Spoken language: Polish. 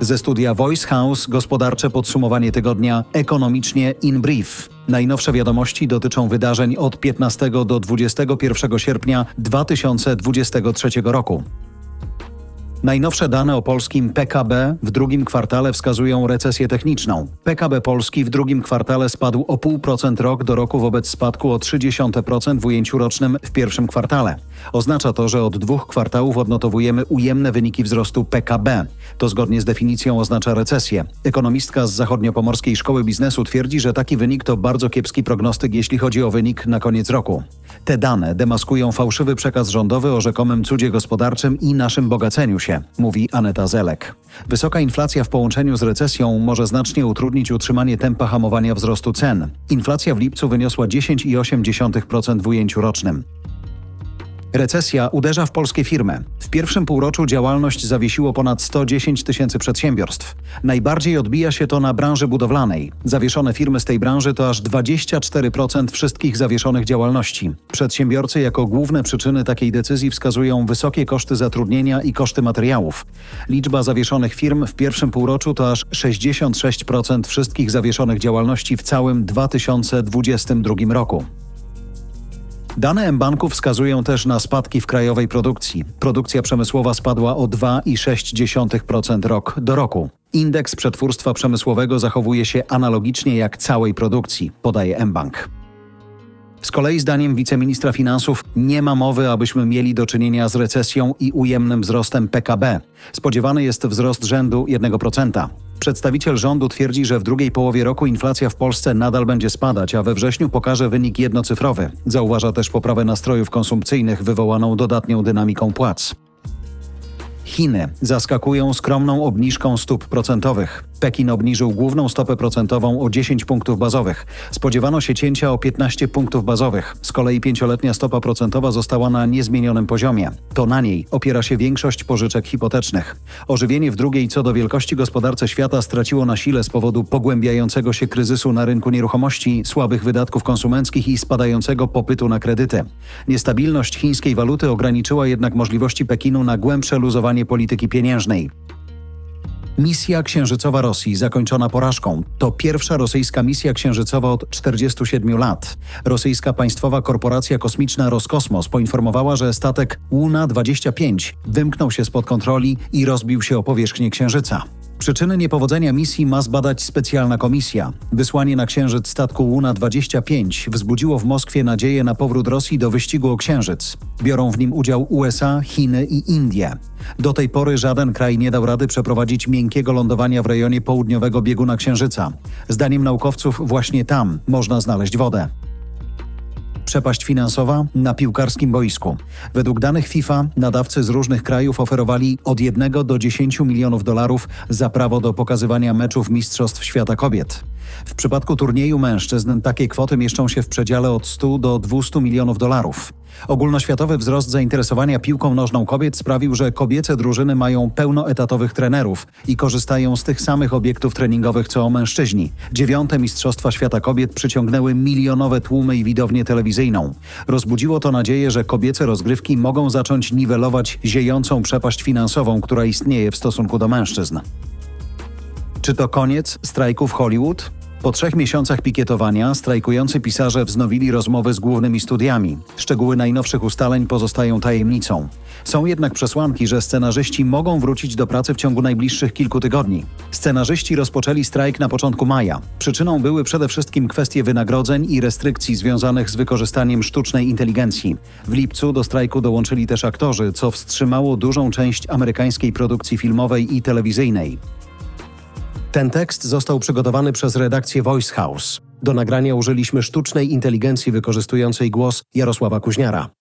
Ze studia Voice House gospodarcze podsumowanie tygodnia ekonomicznie in brief. Najnowsze wiadomości dotyczą wydarzeń od 15 do 21 sierpnia 2023 roku. Najnowsze dane o polskim PKB w drugim kwartale wskazują recesję techniczną. PKB Polski w drugim kwartale spadł o 0,5% rok do roku wobec spadku o 0,3% w ujęciu rocznym w pierwszym kwartale. Oznacza to, że od dwóch kwartałów odnotowujemy ujemne wyniki wzrostu PKB. To zgodnie z definicją oznacza recesję. Ekonomistka z Zachodniopomorskiej Szkoły Biznesu twierdzi, że taki wynik to bardzo kiepski prognostyk, jeśli chodzi o wynik na koniec roku. Te dane demaskują fałszywy przekaz rządowy o rzekomym cudzie gospodarczym i naszym bogaceniu się, mówi Aneta Zelek. Wysoka inflacja w połączeniu z recesją może znacznie utrudnić utrzymanie tempa hamowania wzrostu cen. Inflacja w lipcu wyniosła 10,8% w ujęciu rocznym. Recesja uderza w polskie firmy. W pierwszym półroczu działalność zawiesiło ponad 110 tysięcy przedsiębiorstw. Najbardziej odbija się to na branży budowlanej. Zawieszone firmy z tej branży to aż 24% wszystkich zawieszonych działalności. Przedsiębiorcy jako główne przyczyny takiej decyzji wskazują wysokie koszty zatrudnienia i koszty materiałów. Liczba zawieszonych firm w pierwszym półroczu to aż 66% wszystkich zawieszonych działalności w całym 2022 roku. Dane mBanku wskazują też na spadki w krajowej produkcji. Produkcja przemysłowa spadła o 2,6% rok do roku. Indeks przetwórstwa przemysłowego zachowuje się analogicznie jak całej produkcji, podaje mBank. Z kolei zdaniem wiceministra finansów nie ma mowy, abyśmy mieli do czynienia z recesją i ujemnym wzrostem PKB. Spodziewany jest wzrost rzędu 1%. Przedstawiciel rządu twierdzi, że w drugiej połowie roku inflacja w Polsce nadal będzie spadać, a we wrześniu pokaże wynik jednocyfrowy. Zauważa też poprawę nastrojów konsumpcyjnych wywołaną dodatnią dynamiką płac. Chiny zaskakują skromną obniżką stóp procentowych. Pekin obniżył główną stopę procentową o 10 punktów bazowych. Spodziewano się cięcia o 15 punktów bazowych. Z kolei pięcioletnia stopa procentowa została na niezmienionym poziomie. To na niej opiera się większość pożyczek hipotecznych. Ożywienie w drugiej co do wielkości gospodarce świata straciło na sile z powodu pogłębiającego się kryzysu na rynku nieruchomości, słabych wydatków konsumenckich i spadającego popytu na kredyty. Niestabilność chińskiej waluty ograniczyła jednak możliwości Pekinu na głębsze luzowanie polityki pieniężnej. Misja księżycowa Rosji zakończona porażką. To pierwsza rosyjska misja księżycowa od 47 lat. Rosyjska państwowa korporacja kosmiczna Roskosmos poinformowała, że statek Luna-25 wymknął się spod kontroli i rozbił się o powierzchnię Księżyca. Przyczyny niepowodzenia misji ma zbadać specjalna komisja. Wysłanie na Księżyc statku Luna-25 wzbudziło w Moskwie nadzieję na powrót Rosji do wyścigu o Księżyc. Biorą w nim udział USA, Chiny i Indie. Do tej pory żaden kraj nie dał rady przeprowadzić miękkiego lądowania w rejonie południowego bieguna Księżyca. Zdaniem naukowców właśnie tam można znaleźć wodę przepaść finansowa na piłkarskim boisku. Według danych FIFA nadawcy z różnych krajów oferowali od 1 do 10 milionów dolarów za prawo do pokazywania meczów Mistrzostw Świata Kobiet. W przypadku turnieju mężczyzn takie kwoty mieszczą się w przedziale od 100 do 200 milionów dolarów. Ogólnoświatowy wzrost zainteresowania piłką nożną kobiet sprawił, że kobiece drużyny mają pełnoetatowych trenerów i korzystają z tych samych obiektów treningowych co mężczyźni. Dziewiąte Mistrzostwa Świata Kobiet przyciągnęły milionowe tłumy i widownię telewizyjną. Rozbudziło to nadzieję, że kobiece rozgrywki mogą zacząć niwelować ziejącą przepaść finansową, która istnieje w stosunku do mężczyzn. Czy to koniec strajków Hollywood? Po trzech miesiącach pikietowania strajkujący pisarze wznowili rozmowy z głównymi studiami. Szczegóły najnowszych ustaleń pozostają tajemnicą. Są jednak przesłanki, że scenarzyści mogą wrócić do pracy w ciągu najbliższych kilku tygodni. Scenarzyści rozpoczęli strajk na początku maja. Przyczyną były przede wszystkim kwestie wynagrodzeń i restrykcji związanych z wykorzystaniem sztucznej inteligencji. W lipcu do strajku dołączyli też aktorzy, co wstrzymało dużą część amerykańskiej produkcji filmowej i telewizyjnej. Ten tekst został przygotowany przez redakcję Voice House. Do nagrania użyliśmy sztucznej inteligencji wykorzystującej głos Jarosława Kuźniara.